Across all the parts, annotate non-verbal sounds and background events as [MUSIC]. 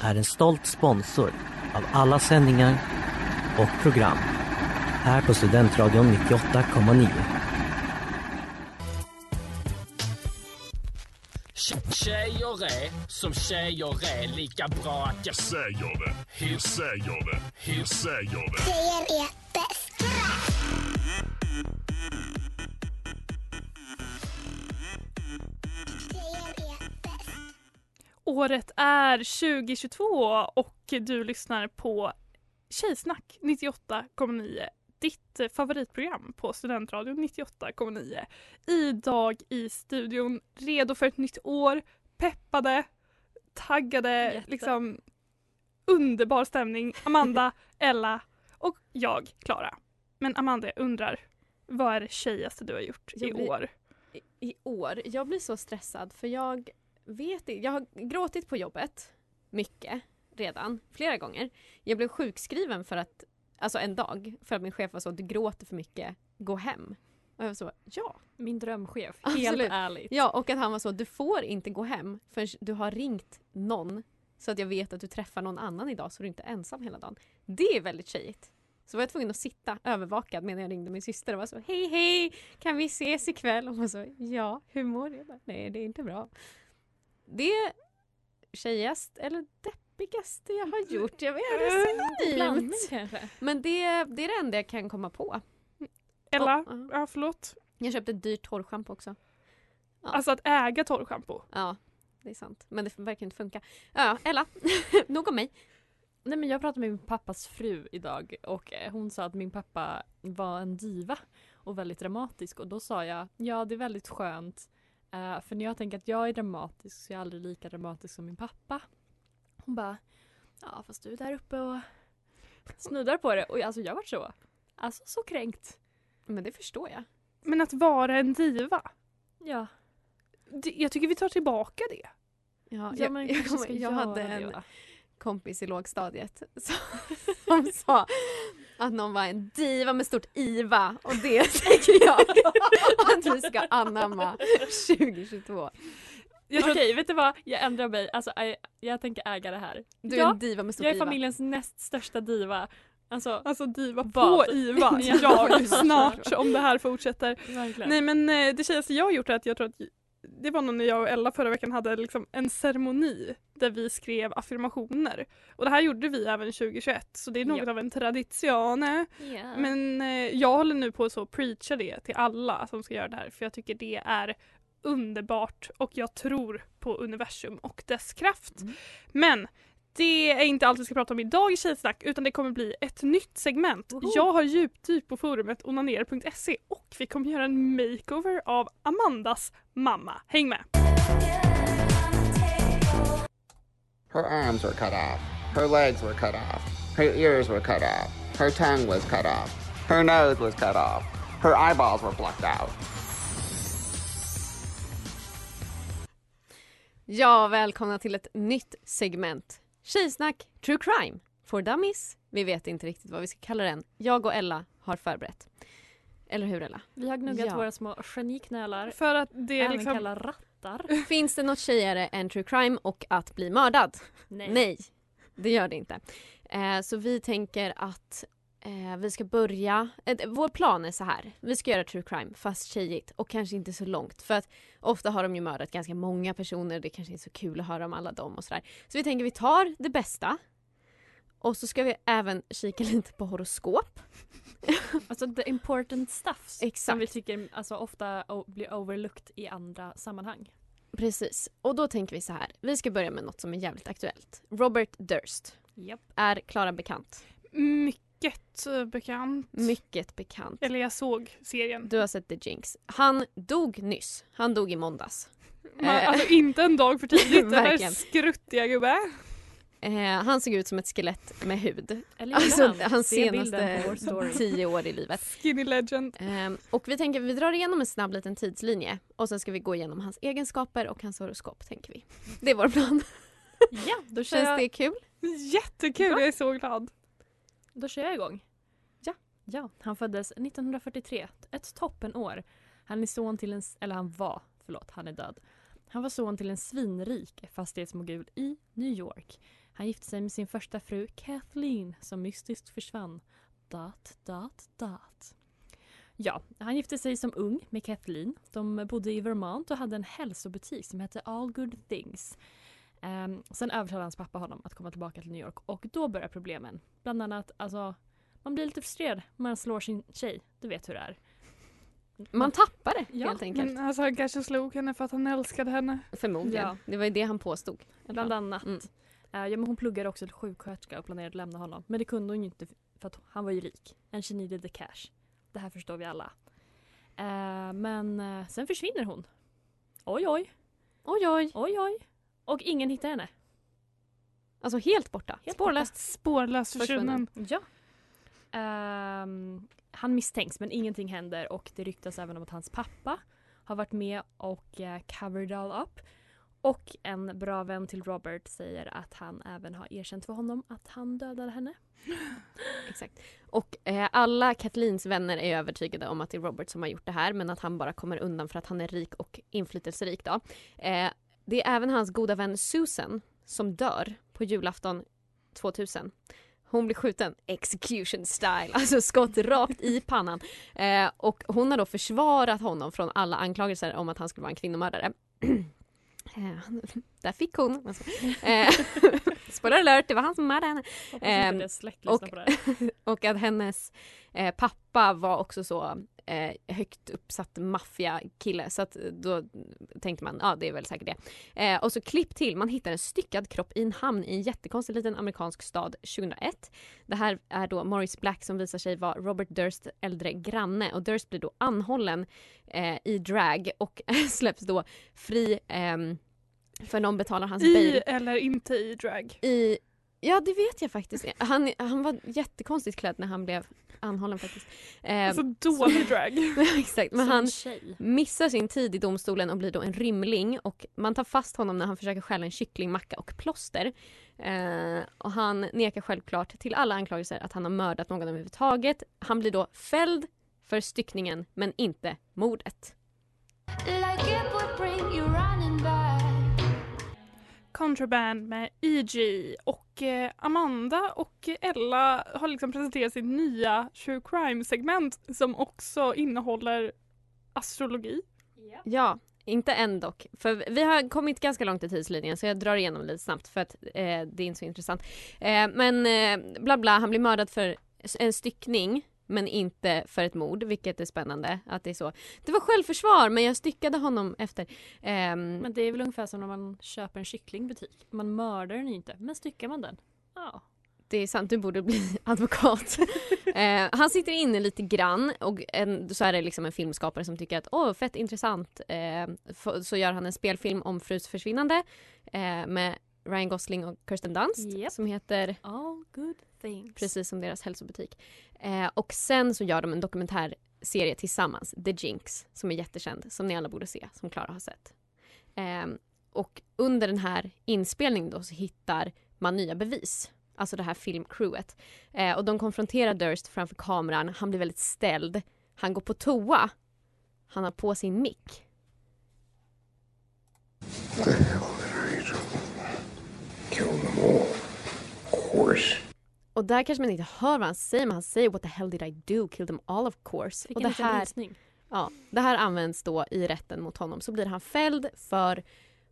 är en stolt sponsor av alla sändningar och program här på Studentradion 98,9. Tjejer är som tjejer är lika bra att jag säger det. Hur säger det? Hur säger det? Tjejer är Året är 2022 och du lyssnar på Tjejsnack 98,9. Ditt favoritprogram på Studentradion 98,9. Idag i studion, redo för ett nytt år, peppade, taggade, Jätte. liksom underbar stämning. Amanda, [LAUGHS] Ella och jag, Klara. Men Amanda, jag undrar, vad är det tjejigaste du har gjort i Jag blir- år? i, i år. Jag blir så stressad för jag vet inte. Jag har gråtit på jobbet mycket redan, flera gånger. Jag blev sjukskriven för att, alltså en dag, för att min chef var så du gråter för mycket, gå hem. Och jag var så, ja. Min drömchef, Absolut. helt ärligt. Ja, och att han var så, du får inte gå hem förrän du har ringt någon så att jag vet att du träffar någon annan idag så du inte är ensam hela dagen. Det är väldigt tjejigt. Så var jag tvungen att sitta övervakad medan jag ringde min syster och var så hej hej kan vi ses ikväll? Och hon var så ja hur mår du? Nej det är inte bra. Det är tjejigast eller deppigaste jag har gjort. Jag vet det är synonymt. kanske. Men det, det är det enda jag kan komma på. Ella, Och, ja. ja förlåt. Jag köpte ett dyrt torrschampo också. Ja. Alltså att äga torrschampo. Ja, det är sant. Men det verkar inte funka. Ja, Ella, [LAUGHS] nog om mig. Nej men jag pratade med min pappas fru idag och eh, hon sa att min pappa var en diva och väldigt dramatisk och då sa jag ja det är väldigt skönt eh, för när jag tänker att jag är dramatisk så är jag aldrig lika dramatisk som min pappa. Hon bara ja fast du är där uppe och snuddar på det och alltså jag var så alltså så kränkt. Men det förstår jag. Men att vara en diva. Ja, Det- Jag tycker vi tar tillbaka det. Ja, ja jag, men jag, ska jag göra hade det, en va? kompis i lågstadiet som, [LAUGHS] som sa att någon var en diva med stort IVA och det [LAUGHS] tycker jag [LAUGHS] att vi ska anamma 2022. Jag tror Okej vet du vad, jag ändrar mig. Alltså, jag, jag tänker äga det här. Du är Ja, en diva med stort Jag är IVA. familjens näst största diva. Alltså, Alltså diva på Vad? IVA. [LAUGHS] Ja. Jag snart om det här fortsätter. verkligen. Nej men eh, det tjejigaste jag har gjort är att jag tror att det var nog när jag och Ella förra veckan hade liksom en ceremoni där vi skrev affirmationer. Och det här gjorde vi även 2021 så det är något Ja. av en tradition. Ja. Men eh, jag håller nu på att preacha det till alla som ska göra det här för jag tycker det är underbart och jag tror på universum och dess kraft. Mm. Men det är inte allt vi ska prata om idag i Tjejsnack utan det kommer bli ett nytt segment. Woho! Jag har djupdyk på forumet onaner.se och vi kommer göra en makeover av Amandas mamma. Häng med! Her arms were cut off. Her legs were cut off. Her ears were cut off. Her tongue was cut off. Her nose was cut off. Her eyeballs were plucked out. Ja, välkomna till ett nytt segment. Tjejsnack True Crime for Dummies. Vi vet inte riktigt vad vi ska kalla den. Jag och Ella har förberett. Eller hur Ella? Vi har gnuggat Ja. våra små geniknölar, För att det är även liksom... kallade rattar. [LAUGHS] Finns det något tjejigare än true crime och att bli mördad? Nej, det gör det inte. Eh, så vi tänker att eh, vi ska börja... Eh, vår plan är så här. Vi ska göra true crime fast tjejigt och kanske inte så långt. För att ofta har de ju mördat ganska många personer. Det kanske inte är så kul att höra om alla dem och sådär. Så vi tänker vi tar det bästa Och så ska vi även kika [LAUGHS] lite på horoskop. [LAUGHS] Alltså the important stuff Exakt. som vi tycker alltså, ofta blir overlooked i andra sammanhang. Precis. Och då tänker vi så här. Vi ska börja med något som är jävligt aktuellt. Robert Durst. Japp. Är Klara bekant? Mycket eh, bekant. Mycket bekant. Eller jag såg serien. Du har sett The Jinx. Han dog nyss. Han dog i måndags. [LAUGHS] Man, Eh. alltså inte en dag för tidigt. [LAUGHS] Det här skruttiga gubbe. Eh, han såg ut som ett skelett med hud. Eller Alltså ibland. hans Se senaste [LAUGHS] tio år i livet. Skinny legend. Ehm, och vi tänker vi drar igenom en snabb liten tidslinje och sen ska vi gå igenom hans egenskaper och hans horoskop tänker vi. Det är vår plan. Ja, då Känns jag, det kul? Jättekul, jag är så glad då kör jag igång. Ja. Ja, han föddes 1943, ett toppenår. Han är son till en, eller han var, förlåt, han är död. Han var son till en svinrik fastighetsmogul i New York. Han gifte sig med sin första fru Kathleen som mystiskt försvann. Dot, dot, dot. Ja, han gifte sig som ung med Kathleen. De bodde i Vermont och hade en hälsobutik som hette All Good Things. Ehm, sen övertalade hans pappa honom att komma tillbaka till New York och då börjar problemen. Bland annat, alltså, man blir lite frustrerad. Man slår sin tjej. Du vet hur det är. Man tappar det Ja, helt enkelt. Men alltså, han kanske slog henne för att han älskade henne. Förmodligen. Ja. Det var ju det han påstod. Bland annat. Mm. Eh, ja, men hon pluggade också till sjuksköterska och planerade att lämna honom. Men det kunde hon ju inte för att han var ju rik. And she needed the cash. Det här förstår vi alla. Eh, men eh, sen försvinner hon. Oj, oj. Oj oj. Oj, oj. Och ingen hittar henne. Alltså helt borta. Helt Spårlöst. Spårlöst försvunnen. Ja. Ehm, han misstänks men ingenting händer och det ryktas även om att hans pappa har varit med och uh, covered all up. Och en bra vän till Robert säger att han även har erkänt för honom att han dödade henne. [GASPS] Exakt. Och eh, alla Kathleens vänner är övertygade om att det är Robert som har gjort det här men att han bara kommer undan för att han är rik och inflytelserik då. Eh, det är även hans goda vän Susan som dör på julafton 2000. Hon blir skjuten execution style, alltså skott rakt i pannan. Eh, och hon har då försvarat honom från alla anklagelser om att han skulle vara en kvinnomördare. [CLEARS THROAT] Eh, där fick hon. Alltså, eh, [LAUGHS] spoiler alert, det var han som mördade henne. Lyssnar och-. [LAUGHS] Och att hennes eh, pappa var också så eh, högt uppsatt maffiakille så att då tänkte man ja det är väl säkert det. Eh, och så klipp till, man hittar en styckad kropp i en hamn i en jättekonstig liten amerikansk stad 2001. Det här är då Morris Black som visar sig vara Robert Durst äldre granne och Durst blir då anhållen eh, i drag och [LAUGHS] släpps då fri ehm, för någon betalar hans I bail eller inte i drag. i... Ja, det vet jag faktiskt. Han, han var jättekonstigt klädd när han blev anhållen faktiskt. Eh, Alltså dålig drag. [LAUGHS] exakt, men Som han tjej. missar sin tid i domstolen och blir då en rymling och man tar fast honom när han försöker stjäla en kycklingmacka och plåster. Eh, och han nekar självklart till alla anklagelser att han har mördat någon överhuvudtaget. Han blir då fälld för styckningen men inte mordet. Like it would bring you running back. Contraband med E.G. Och Amanda och Ella har liksom presenterat sitt nya true crime-segment som också innehåller astrologi. Ja, inte än dock. För vi har kommit ganska långt i tidslinjen så jag drar igenom lite snabbt för att eh, det är inte så intressant. Eh, men eh, bla bla, han blir mördad för en styckning men inte för ett mord, vilket är spännande. Att det är så. Det var självförsvar men jag styckade honom efter. Ehm, Men det är väl ungefär som när man köper en kyckling i butik. Man mördar den inte, men styckar man den? Ja. Det är sant, du borde bli [LAUGHS] advokat. [LAUGHS] eh, han sitter inne lite grann och en, så är det liksom en filmskapare som tycker att åh, fett intressant. F- så gör han en spelfilm om frus försvinnande eh, med Ryan Gosling och Kirsten Dunst Japp. som heter All good things. precis som deras hälsobutik. Eh, och sen så gör de en dokumentärserie tillsammans, The Jinx, som är jättekänd, som ni alla borde se, som Klara har sett. Eh, och under den här inspelningen då så hittar man nya bevis. Alltså det här filmcrewet. Eh, och de konfronterar Durst framför kameran, han blir väldigt ställd. Han går på toa. Han har på sin mick. [LAUGHS] Kill them all. Of course. Och där kanske man inte hör vad han säger, men han säger “What the hell did I do? Kill them all of course”. Fick och det här. Ja, det här används då i rätten mot honom. Så blir han fälld för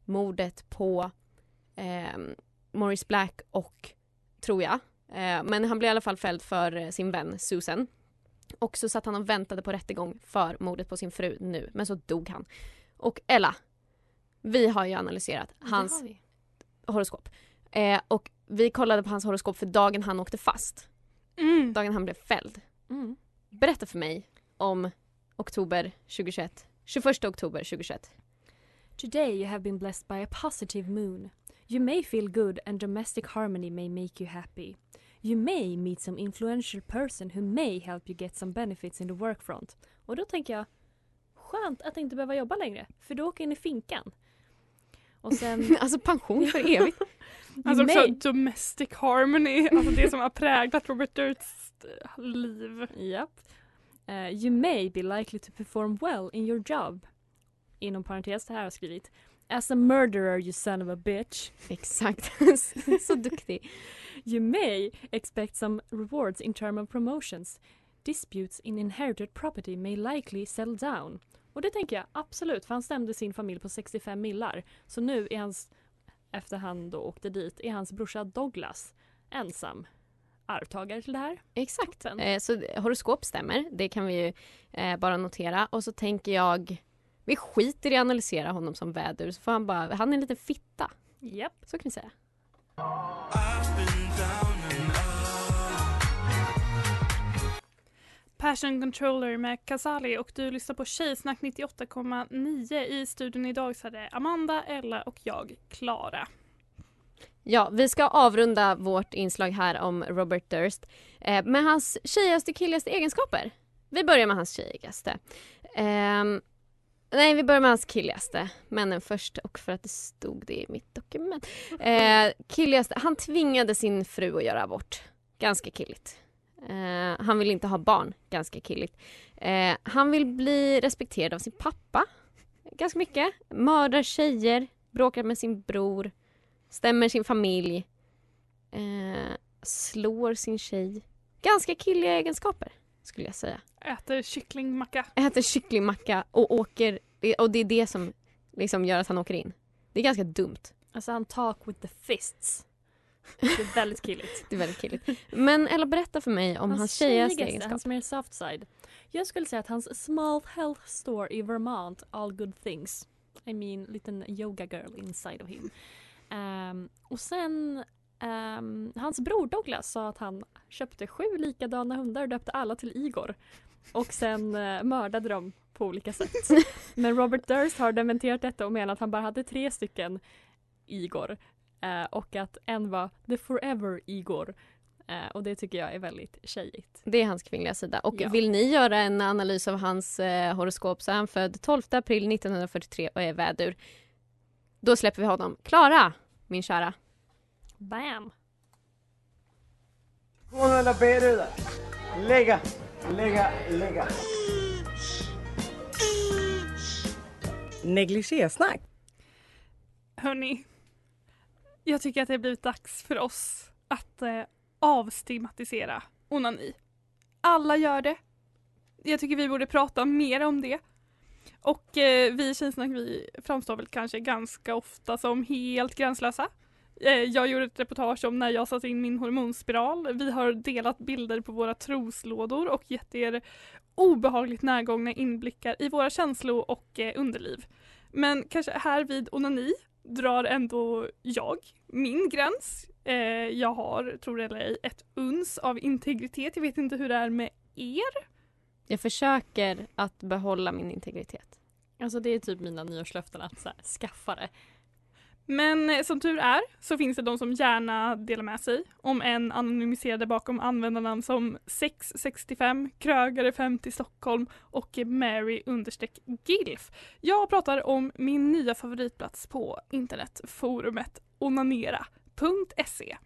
mordet på ehm, Morris Black och, tror jag, Eh, men han blev i alla fall fälld för eh, sin vän Susan. Och så satt han och väntade på rättegång för mordet på sin fru nu, men så dog han. Och Ella, vi har ju analyserat hans horoskop. Eh, och vi kollade på hans horoskop för dagen han åkte fast. Mm. Dagen han blev fälld. Mm. Berätta för mig om oktober 2021. 21 oktober 2021. Today you have been blessed by a positive moon. You may feel good and domestic harmony may make you happy. You may meet some influential person who may help you get some benefits in the work front. Och då tänker jag, skönt att inte behöva jobba längre, för då åker jag in i finkan. Och sen... [LAUGHS] alltså pension för evigt. [LAUGHS] Alltså också domestic harmony, alltså det som har präglat Robert Dursts eh, liv. Japp. Eh, you may be likely to perform well in your job. Inom parentes, det här har jag skrivit. As a murderer you son of a bitch. Exakt. [LAUGHS] Så duktig. You may expect some rewards in terms of promotions. Disputes in inherited property may likely settle down. Och det tänker jag absolut, för han stämde sin familj på 65 millar. Så nu är hans, efter han då åkte dit, är hans brorsa Douglas ensam arvtagare till det här. Exakt. Eh, så horoskop stämmer, det kan vi ju eh, bara notera. Och så tänker jag, vi skiter i att analysera honom som vädur, så får han bara, han är en liten fitta. Japp. Så kan vi säga. Passion Controller med Casali och du lyssnar på Tjejsnack 98,9 i studion idag så är det Amanda, Ella och jag, Klara. Ja, vi ska avrunda vårt inslag här om Robert Durst eh, med hans tjejigaste killigaste egenskaper. Vi börjar med hans tjejigaste. Eh, nej, vi börjar med hans killigaste. Männen först och för att det stod det i mitt dokument. Eh, killigaste, han tvingade sin fru att göra abort. Ganska killigt. Eh, han vill inte ha barn. Ganska killigt. Eh, han vill bli respekterad av sin pappa. Ganska mycket. Mördar tjejer, bråkar med sin bror stämmer sin familj, eh, slår sin tjej. Ganska killiga egenskaper skulle jag säga. Äter kycklingmacka. Äter kycklingmacka och åker, och det är det som liksom gör att han åker in. Det är ganska dumt. Alltså han talk with the fists. Det är väldigt killigt. [LAUGHS] Det är väldigt killigt. Men Ella berätta för mig om hans, tjejigaste tjejigaste, egenskap. Hans mer soft side. Jag skulle säga att hans small health store i Vermont, all good things. I mean, liten yoga girl inside of him. Ehm, och sen, ehm, hans bror Douglas sa att han köpte sju likadana hundar och döpte alla till Igor. Och sen eh, mördade dem på olika sätt. [LAUGHS] Men Robert Durst har dementerat detta och menar att han bara hade tre stycken Igor. Eh, och att en var the forever Igor. Eh, och det tycker jag är väldigt tjejigt. Det är hans kvinnliga sida. Och Ja. vill ni göra en analys av hans eh, horoskop så är han född 12 april 1943 och är vädur. Då släpper vi honom. Klara, min kära. Bam! Lägga, lägga, lägga. Negligésnack. Hörni, jag tycker att det har blivit dags för oss att eh, avstigmatisera onani. Alla gör det. Jag tycker vi borde prata mer om det. Och eh, vi i Tjejsnack vi framstår väl kanske ganska ofta som helt gränslösa. Eh, jag gjorde ett reportage om när jag satte in min hormonspiral. Vi har delat bilder på våra troslådor och gett er obehagligt närgångna inblickar i våra känslor och eh, underliv. Men kanske här vid onani drar ändå jag min gräns. Eh, jag har, tror det eller ej, ett uns av integritet. Jag vet inte hur det är med er. Jag försöker att behålla min integritet. Alltså det är typ mina nyårslöften att så här, skaffa det. Men eh, som tur är så finns det de som gärna delar med sig om en anonymiserade bakom användarnamn som 665, Krögare 50 Stockholm och Mary understreck Gilf. Jag pratar om min nya favoritplats på internet, forumet onanera.se.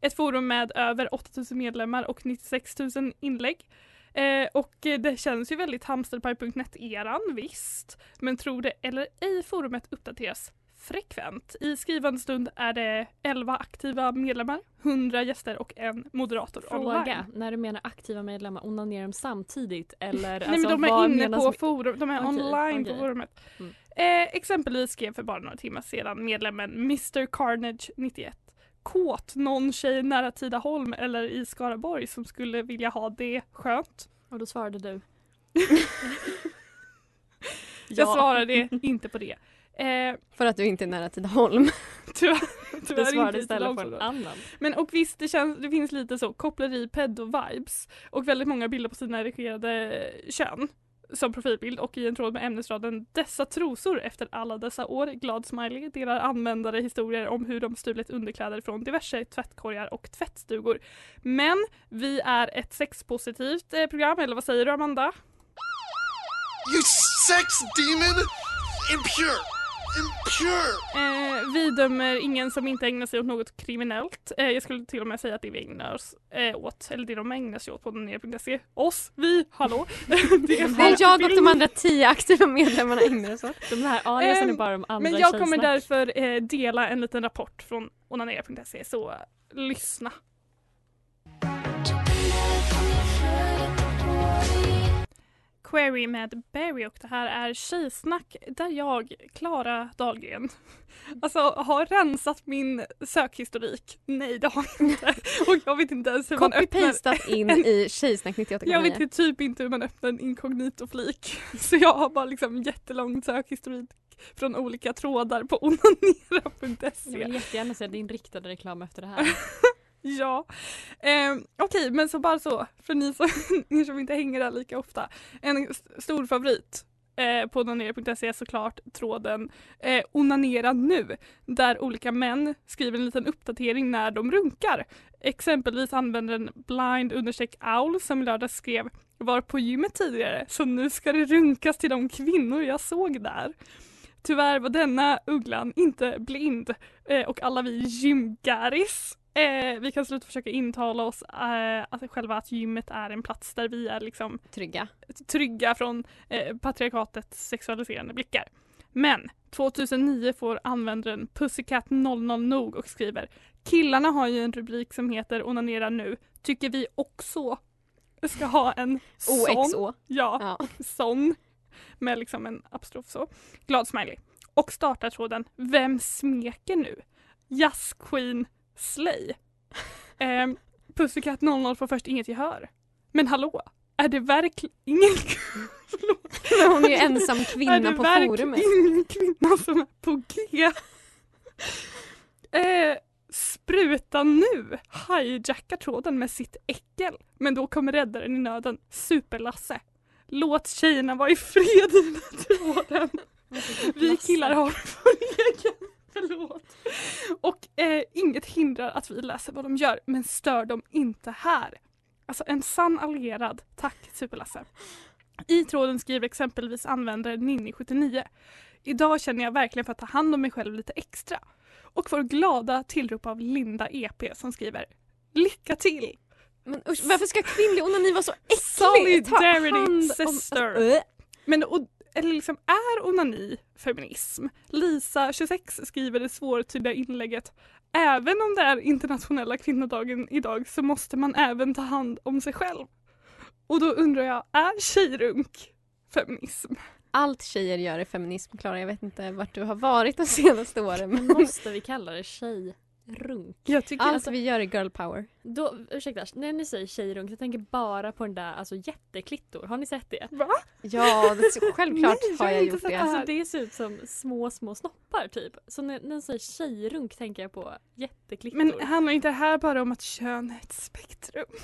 Ett forum med över 8000 medlemmar och 96 000 inlägg. Eh, och det känns ju väldigt hamsterpaj.net-eran, visst. Men tro det eller ej, forumet uppdateras frekvent. I skrivande stund är det 11 aktiva medlemmar, 100 gäster och en moderator online. Fråga, när du menar aktiva medlemmar, onanerar de samtidigt [LAUGHS] eller? Nej alltså, men de är inne på forum, de är Okej, online okej. på forumet. Mm. Eh, exempelvis skrev för bara några timmar sedan medlemmen Mr Carnage 91 kåt någon tjej nära Tidaholm eller i Skaraborg som skulle vilja ha det skönt? Och då svarade du? [LAUGHS] Jag svarade inte på det. Eh, För att du inte är nära Tidaholm. [LAUGHS] tyvärr [LAUGHS] Du tyvärr svarade inte långt på en annan. Men och visst, det, känns, det finns lite så koppleri pedo-vibes och väldigt många bilder på sina erigerade kön som profilbild och i en tråd med ämnesraden dessa trosor efter alla dessa år, glad smiley, delar användare historier om hur de stulit underkläder från diverse tvättkorgar och tvättstugor. Men vi är ett sexpositivt eh, program, eller vad säger du Amanda? You sex demon! Impure! Impure! Eh, vi dömer ingen som inte ägnar sig åt något kriminellt. Eh, jag skulle till och med säga att det vi ägnar oss eh, åt, eller det de ägnar sig åt på ner.se, oss, vi, hallå. [LAUGHS] det är Nej, jag och de andra tio aktiva medlemmarna ägnar oss åt. De här aliasen är bara de andra Men jag kommer därför eh, dela en liten rapport från onanera.se så eh, lyssna. Query med Berry och det här är Tjejsnack där jag, Klara Dahlgren, [LAUGHS] alltså har rensat min sökhistorik. Nej det har jag inte. [LAUGHS] Och jag vet inte ens hur man öppnar Copy-pastat [LAUGHS] in en- i Tjejsnack 98,9. jag vet typ inte hur man öppnar en inkognito-flik. Så jag har bara liksom jättelång sökhistorik från olika trådar på Jag onanera.se. vill jättegärna se din riktade reklam efter det här. [LAUGHS] Ja, eh, okej men så bara så, för ni som, [LAUGHS] ni som inte hänger där lika ofta. En st- stor favorit eh, på onanera.se såklart tråden eh, onanera nu där olika män skriver en liten uppdatering när de runkar. Exempelvis användaren blind understreck owl som i lördags skrev var på gymmet tidigare så nu ska det runkas till de kvinnor jag såg där. Tyvärr var denna ugglan inte blind eh, och alla vi gymgaris Eh, vi kan sluta försöka intala oss eh, att själva att gymmet är en plats där vi är liksom Trygga. trygga från eh, patriarkatets sexualiserande blickar. Men 2009 får användaren Pussycat 00 nog och skriver Killarna har ju en rubrik som heter Onanera nu. Tycker vi också ska ha en [LAUGHS] sån. OXO. Ja, Ja. [LAUGHS] sån. Med liksom en apostrof så. Glad smiley. Och startar tråden Vem smeker nu? Jazz Queen Slay. Ehm, Pussycat 00 får först inget gehör. Men hallå, är det verkligen ingen [LAUGHS] Men hon är ju ensam är kvinna det på verkligen forumet. ingen kvinna som är på G? [LAUGHS] Eh, spruta nu hijackar tråden med sitt äckel. Men då kommer räddaren i nöden, Superlasse. Låt tjejerna vara i fred i den här tråden. Vi killar har vår egen, förlåt. Och eh, inget hindrar att vi läser vad de gör, men stör dem inte här. Alltså en sann allierad, tack Superlasse. I tråden skriver exempelvis användare Ninni79. Idag känner jag verkligen för att ta hand om mig själv lite extra. Och får glada tillrop av Linda EP som skriver Lycka till! Men usch, varför ska kvinnlig onani vara så äcklig? Solidarity sister. Äh. Men och, eller liksom är onani feminism? Lisa, 26, skriver det svårtydda inlägget Även om det är internationella kvinnodagen idag så måste man även ta hand om sig själv. Och då undrar jag, är tjejrunk feminism? Allt tjejer gör är feminism, Klara. Jag vet inte vart du har varit de senaste åren. Men Måste vi kalla det tjejrunk? Jag tycker allt alltså, vi gör är girl power. Då, ursäkta, när ni säger tjejrunk, jag tänker bara på den där alltså jätteklittor. Har ni sett det? va? Ja, det, [LAUGHS] självklart Nej, jag har jag inte gjort det. det. Alltså det ser ut som små, små snoppar typ. Så när, när ni säger tjejrunk tänker jag på jätteklickor. Men handlar inte det här bara om att kön är ett spektrum? [LAUGHS]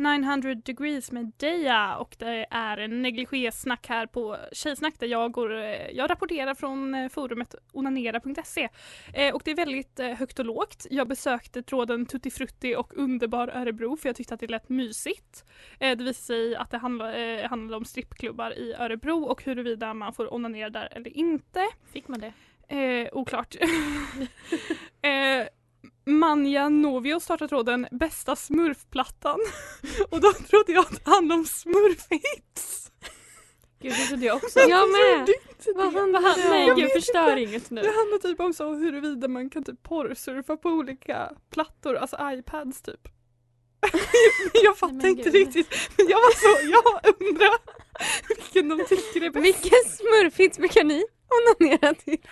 900 degrees med Deja och det är en negligé-snack här på Tjejsnack där jag, går, eh, jag rapporterar från eh, forumet onanera.se. Eh, och det är väldigt högt och lågt. Jag besökte tråden Tutti Frutti och Underbar Örebro för jag tyckte att det lät mysigt. Eh, det visade sig att det handlade, eh, handlade om strippklubbar i Örebro och huruvida man får onanera där eller inte. Fick man det? Eh, oklart. [LAUGHS] eh, Manja Novio startar tråden Bästa smurfplattan. [LAUGHS] Och då trodde jag att det handlade om smurfhits. Gud det trodde jag också. Jag med! Vad handlar det? Nej Jag gud förstör inte. inget nu. Det handlar typ om så huruvida man kan typ porrsurfa på olika plattor, alltså iPads typ. [LAUGHS] jag fattar men inte gud. riktigt. Men jag var så, jag undrar. Vilken de tycker är bäst. Vilken smurfhits brukar ni onanera till? [LAUGHS]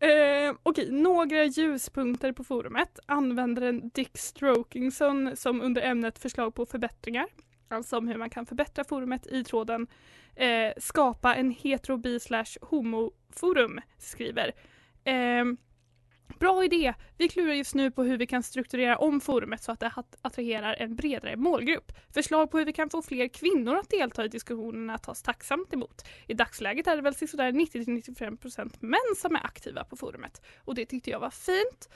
Eh, Okej, några ljuspunkter på forumet. Användaren Dick Strokingson som under ämnet förslag på förbättringar, alltså om hur man kan förbättra forumet i tråden eh, skapa en hetero bi slash homoforum skriver. Eh, bra idé! Vi klurar just nu på hur vi kan strukturera om forumet så att det attraherar en bredare målgrupp. Förslag på hur vi kan få fler kvinnor att delta i diskussionerna tas tacksamt emot. I dagsläget är det väl sådär 90-95% män som är aktiva på forumet och det tyckte jag var fint.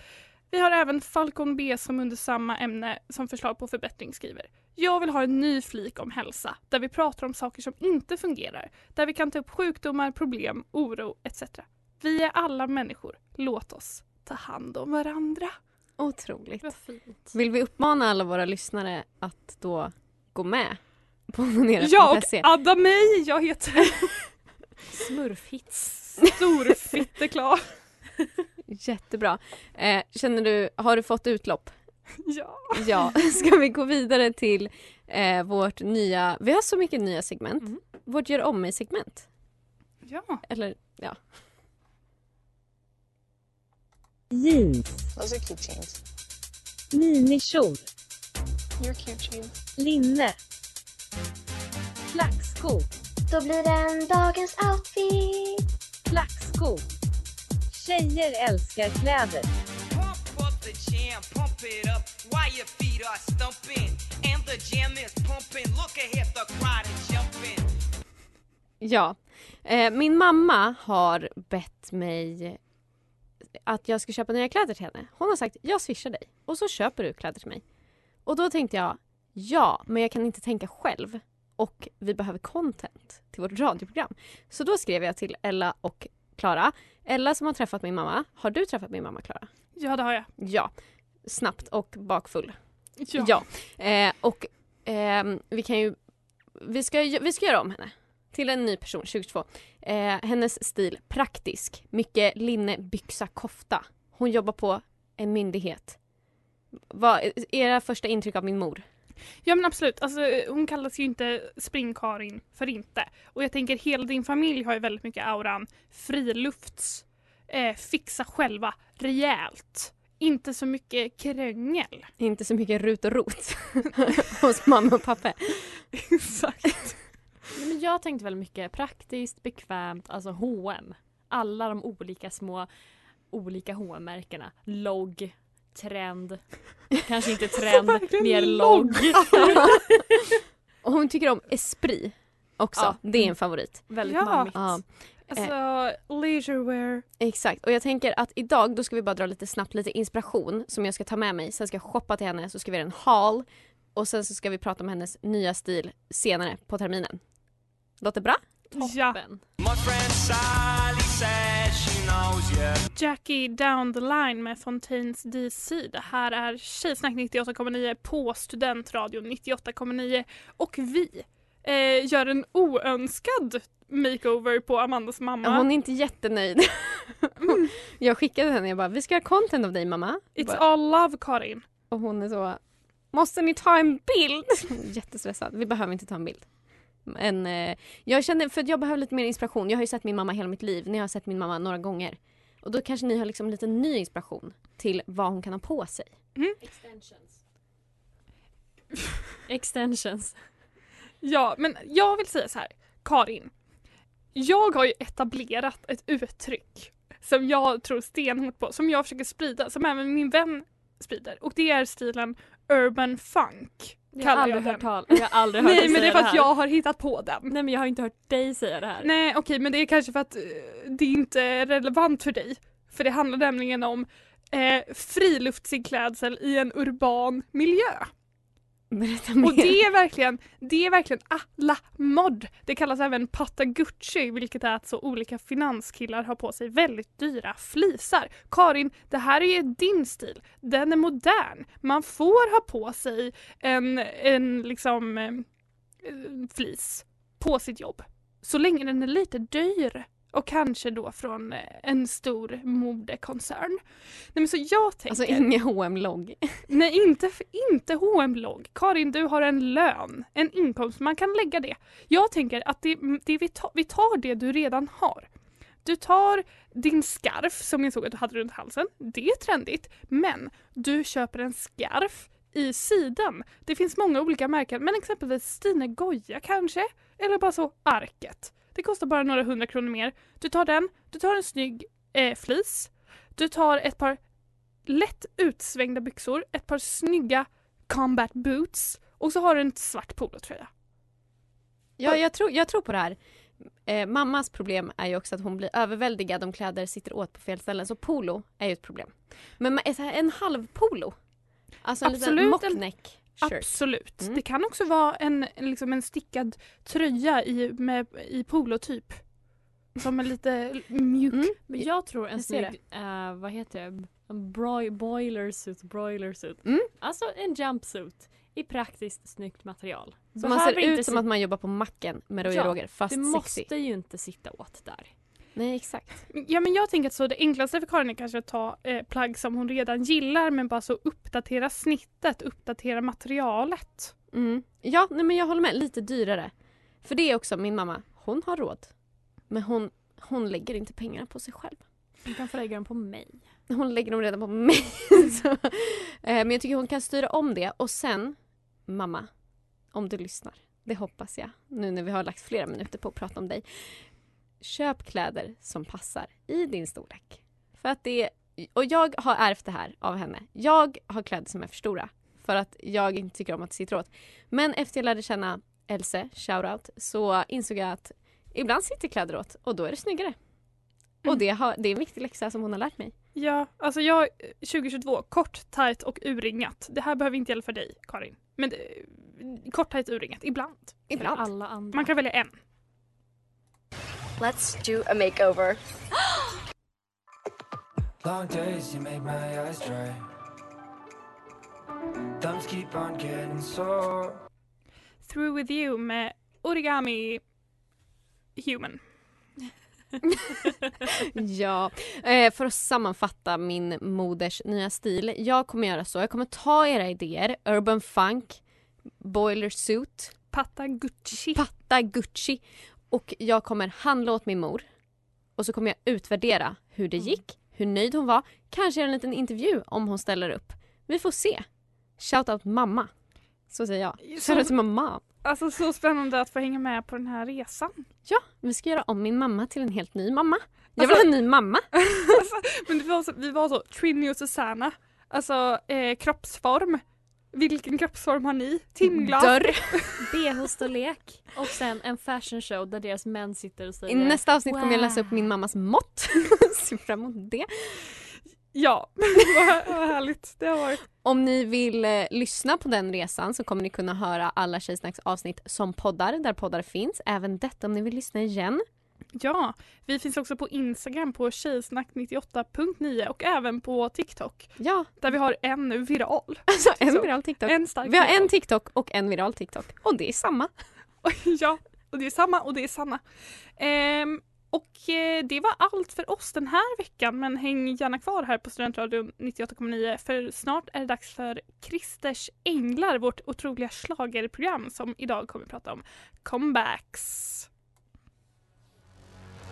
Vi har även Falcon B som under samma ämne som förslag på förbättring skriver. Jag vill ha en ny flik om hälsa där vi pratar om saker som inte fungerar, där vi kan ta upp sjukdomar, problem, oro etc. Vi är alla människor. Låt oss ta hand om varandra. Otroligt. Vad fint. Vill vi uppmana alla våra lyssnare att då gå med på Ja, onanera.se? och adda mig! Jag heter [LAUGHS] Smurfhits. Storfitteklar. [LAUGHS] Jättebra. Eh, känner du, har du fått utlopp? [LAUGHS] Ja. Ja, ska vi gå vidare till eh, vårt nya, vi har så mycket nya segment. Mm. Vårt gör om mig segment. Ja. Eller ja. Jeans, Those are cute chains. minikjol, You're cute chains. linne, flackskor, Då blir den dagens outfit. flackskor. Tjejer älskar kläder. Pump up the jam, pump it up while your feet are stumping. And the jam is pumping. Look ahead, the crowd is jumping. Ja. Eh, min mamma har bett mig att jag ska köpa nya kläder till henne. Hon har sagt jag swishar dig och så köper du kläder till mig. Och då tänkte jag ja, men jag kan inte tänka själv och vi behöver content till vårt radioprogram. Så då skrev jag till Ella och Klara. Ella som har träffat min mamma. Har du träffat min mamma Klara? ja, det har jag. Ja. Snabbt och bakfull. Ja. Ja. Eh, och ehm, vi kan ju vi ska, vi ska göra om henne till en ny person 2022. Eh, hennes stil praktisk. Mycket linne, byxa, kofta. Hon jobbar på en myndighet. Vad är era första intryck av min mor? Ja men absolut, alltså, hon kallas ju inte Spring-Karin för inte. Och jag tänker hela din familj har ju väldigt mycket auran frilufts, eh, fixa själva, rejält. Inte så mycket krängel. Inte så mycket rut och rot [LAUGHS] hos mamma och pappa. [LAUGHS] Exakt. Nej, men jag tänkte väldigt mycket praktiskt, bekvämt, alltså H&M. Alla de olika små olika H&M-märkena. Logg, trend, kanske inte [LAUGHS] trend, mer logg. [LAUGHS] Och hon tycker om Esprit också. Ja. Det är en favorit. väldigt Ja. mammigt. Ja. Alltså leisurewear. Exakt. Och jag tänker att idag då ska vi bara dra lite snabbt lite inspiration som jag ska ta med mig. Sen ska jag shoppa till henne så ska vi göra en haul och sen så ska vi prata om hennes nya stil senare på terminen. Låter bra? Ja. Toppen. My friend Sally says she knows you. Jackie Down the Line med Fontaines DC. Det här är Tjejsnack 98,9 på Studentradion 98,9 och vi eh, gör en oönskad makeover på Amandas mamma. Hon är inte jättenöjd. [LAUGHS] jag skickade henne jag bara, vi ska göra content av dig mamma. It's Bara- all love Karin. Och hon är så, måste ni ta en bild? [LAUGHS] Jättestressad. Vi behöver inte ta en bild. Men eh, jag känner, för att jag behöver lite mer inspiration. Jag har ju sett min mamma hela mitt liv. Ni har sett min mamma några gånger. Och då kanske ni har liksom lite ny inspiration till vad hon kan ha på sig. Extensions. [LAUGHS] Extensions. Ja, men jag vill säga så här. Karin. Jag har ju etablerat ett uttryck som jag tror stenhårt på, som jag försöker sprida, som även min vän sprider. Och det är stilen urban funk. Jag har aldrig jag hört tal. Jag har aldrig hört [LAUGHS] Nej men det är för att jag har hittat på den. Nej men jag har inte hört dig säga det här. Nej okej men det är kanske för att eh, det inte är relevant för dig. För det handlar nämligen om eh, friluftsklädsel i en urban miljö. Och det är verkligen, det är verkligen alla mod. Det kallas även patagucci vilket är att så olika finanskillar har på sig väldigt dyra flisar. Karin, det här är ju din stil. Den är modern. Man får ha på sig en, en liksom eh, flis på sitt jobb. Så länge den är lite dyr. Och kanske då från eh, en stor modekoncern. Nej men så jag tänker... Alltså ingen hm logg [LAUGHS] Nej inte, inte hm logg Karin du har en lön, en inkomst, man kan lägga det. Jag tänker att det, det vi, tar, vi tar det du redan har. Du tar din scarf som jag såg att du hade runt halsen. Det är trendigt. Men du köper en scarf i sidan. Det finns många olika märken men exempelvis Stine Goya kanske? Eller bara så Arket. Det kostar bara några hundra kronor mer. Du tar den, du tar en snygg eh, flis. Du tar ett par lätt utsvängda byxor, ett par snygga combat boots och så har du en svart polotröja. Ja, jag tror, jag tror på det här. Eh, mammas problem är ju också att hon blir överväldigad om kläder sitter åt på fel ställen. Så polo är ju ett problem. Men en halv polo. Alltså en liten Absolut, en- mockneck shirt. Absolut. Mm. Det kan också vara en, liksom en stickad tröja i, med, i polotyp. Som är lite mjuk. Men jag tror en Jag snygg, eh, vad heter det, en broi- boiler suit, broiler suit. Mm. Alltså en jumpsuit i praktiskt snyggt material. Så man ser ut som att man jobbar på macken med Roy och Roger fast det sexy. måste ju inte sitta åt där. Nej exakt. Ja men jag tänker att så det enklaste för Karin är kanske att ta eh, plagg som hon redan gillar men bara så uppdatera snittet, uppdatera materialet. Mm. Ja, nej, men jag håller med. Lite dyrare. För det är också min mamma. Hon har råd. Men hon, hon lägger inte pengarna på sig själv. Du kan få lägga dem på mig. Hon lägger dem redan på mig. [LAUGHS] Så, eh, men jag tycker hon kan styra om det. Och sen, mamma, om du lyssnar. Det hoppas jag. Nu när vi har lagt flera minuter på att prata om dig. Köp kläder som passar i din storlek. För att det och jag har ärvt det här av henne. Jag har kläder som är för stora. För att jag inte tycker om att det sitter åt. Men efter jag lärde känna Else, shoutout, så insåg jag att ibland sitter kläder åt och då är det snyggare. Och det, har, det är en viktig läxa som hon har lärt mig. Ja, alltså jag 2022, kort, tight och urringat. Det här behöver inte gälla för dig Karin. Men det, kort, tight, urringat, ibland. Ibland. Alla andra. Man kan välja en. Let's do a makeover. [GASPS] Long days, you make my eyes dry. Thumbs keep on getting sore. Through with you med Origami Human. [LAUGHS] ja, eh, för att sammanfatta min moders nya stil. Jag kommer göra så. Jag kommer ta era idéer. Urban funk, boiler suit, Patta Gucci. patta Gucci. Och jag kommer handla åt min mor. Och så kommer jag utvärdera hur det gick, hur nöjd hon var. Kanske göra en liten intervju om hon ställer upp. Vi får se. Shout out mamma. Så säger jag. Så- Shout out till mamma. Alltså så spännande att få hänga med på den här resan. Ja, vi ska göra om min mamma till en helt ny mamma. Jag vill Alltså- ha en ny mamma. [LAUGHS] Men det var så, vi var så, Trinny och Susanna. Alltså eh, kroppsform. Vilken kroppsform har ni? Timglas? Dörr. [LAUGHS] BH-storlek och sen en fashion show där deras män sitter och säger I nästa avsnitt kommer jag läsa upp "Wow." min mammas mått. [LAUGHS] Se fram emot det. Ja, vad, [LAUGHS] vad härligt det har varit. Om ni vill eh, lyssna på den resan så kommer ni kunna höra alla Tjejsnacks avsnitt som poddar, där poddar finns. Även detta om ni vill lyssna igen. Ja, vi finns också på Instagram på tjejsnack98.9 och även på TikTok. Ja. Där vi har en viral. [LAUGHS] Alltså en viral TikTok. En stark Vi har viral. en TikTok och en viral TikTok. Och det är samma. [LAUGHS] ja, och det är samma och det är Sanna. Ehm, och eh, det var allt för oss den här veckan men häng gärna kvar här på Studentradion 98,9 för snart är det dags för Christers Änglar, vårt otroliga schlagerprogram som idag kommer att prata om comebacks.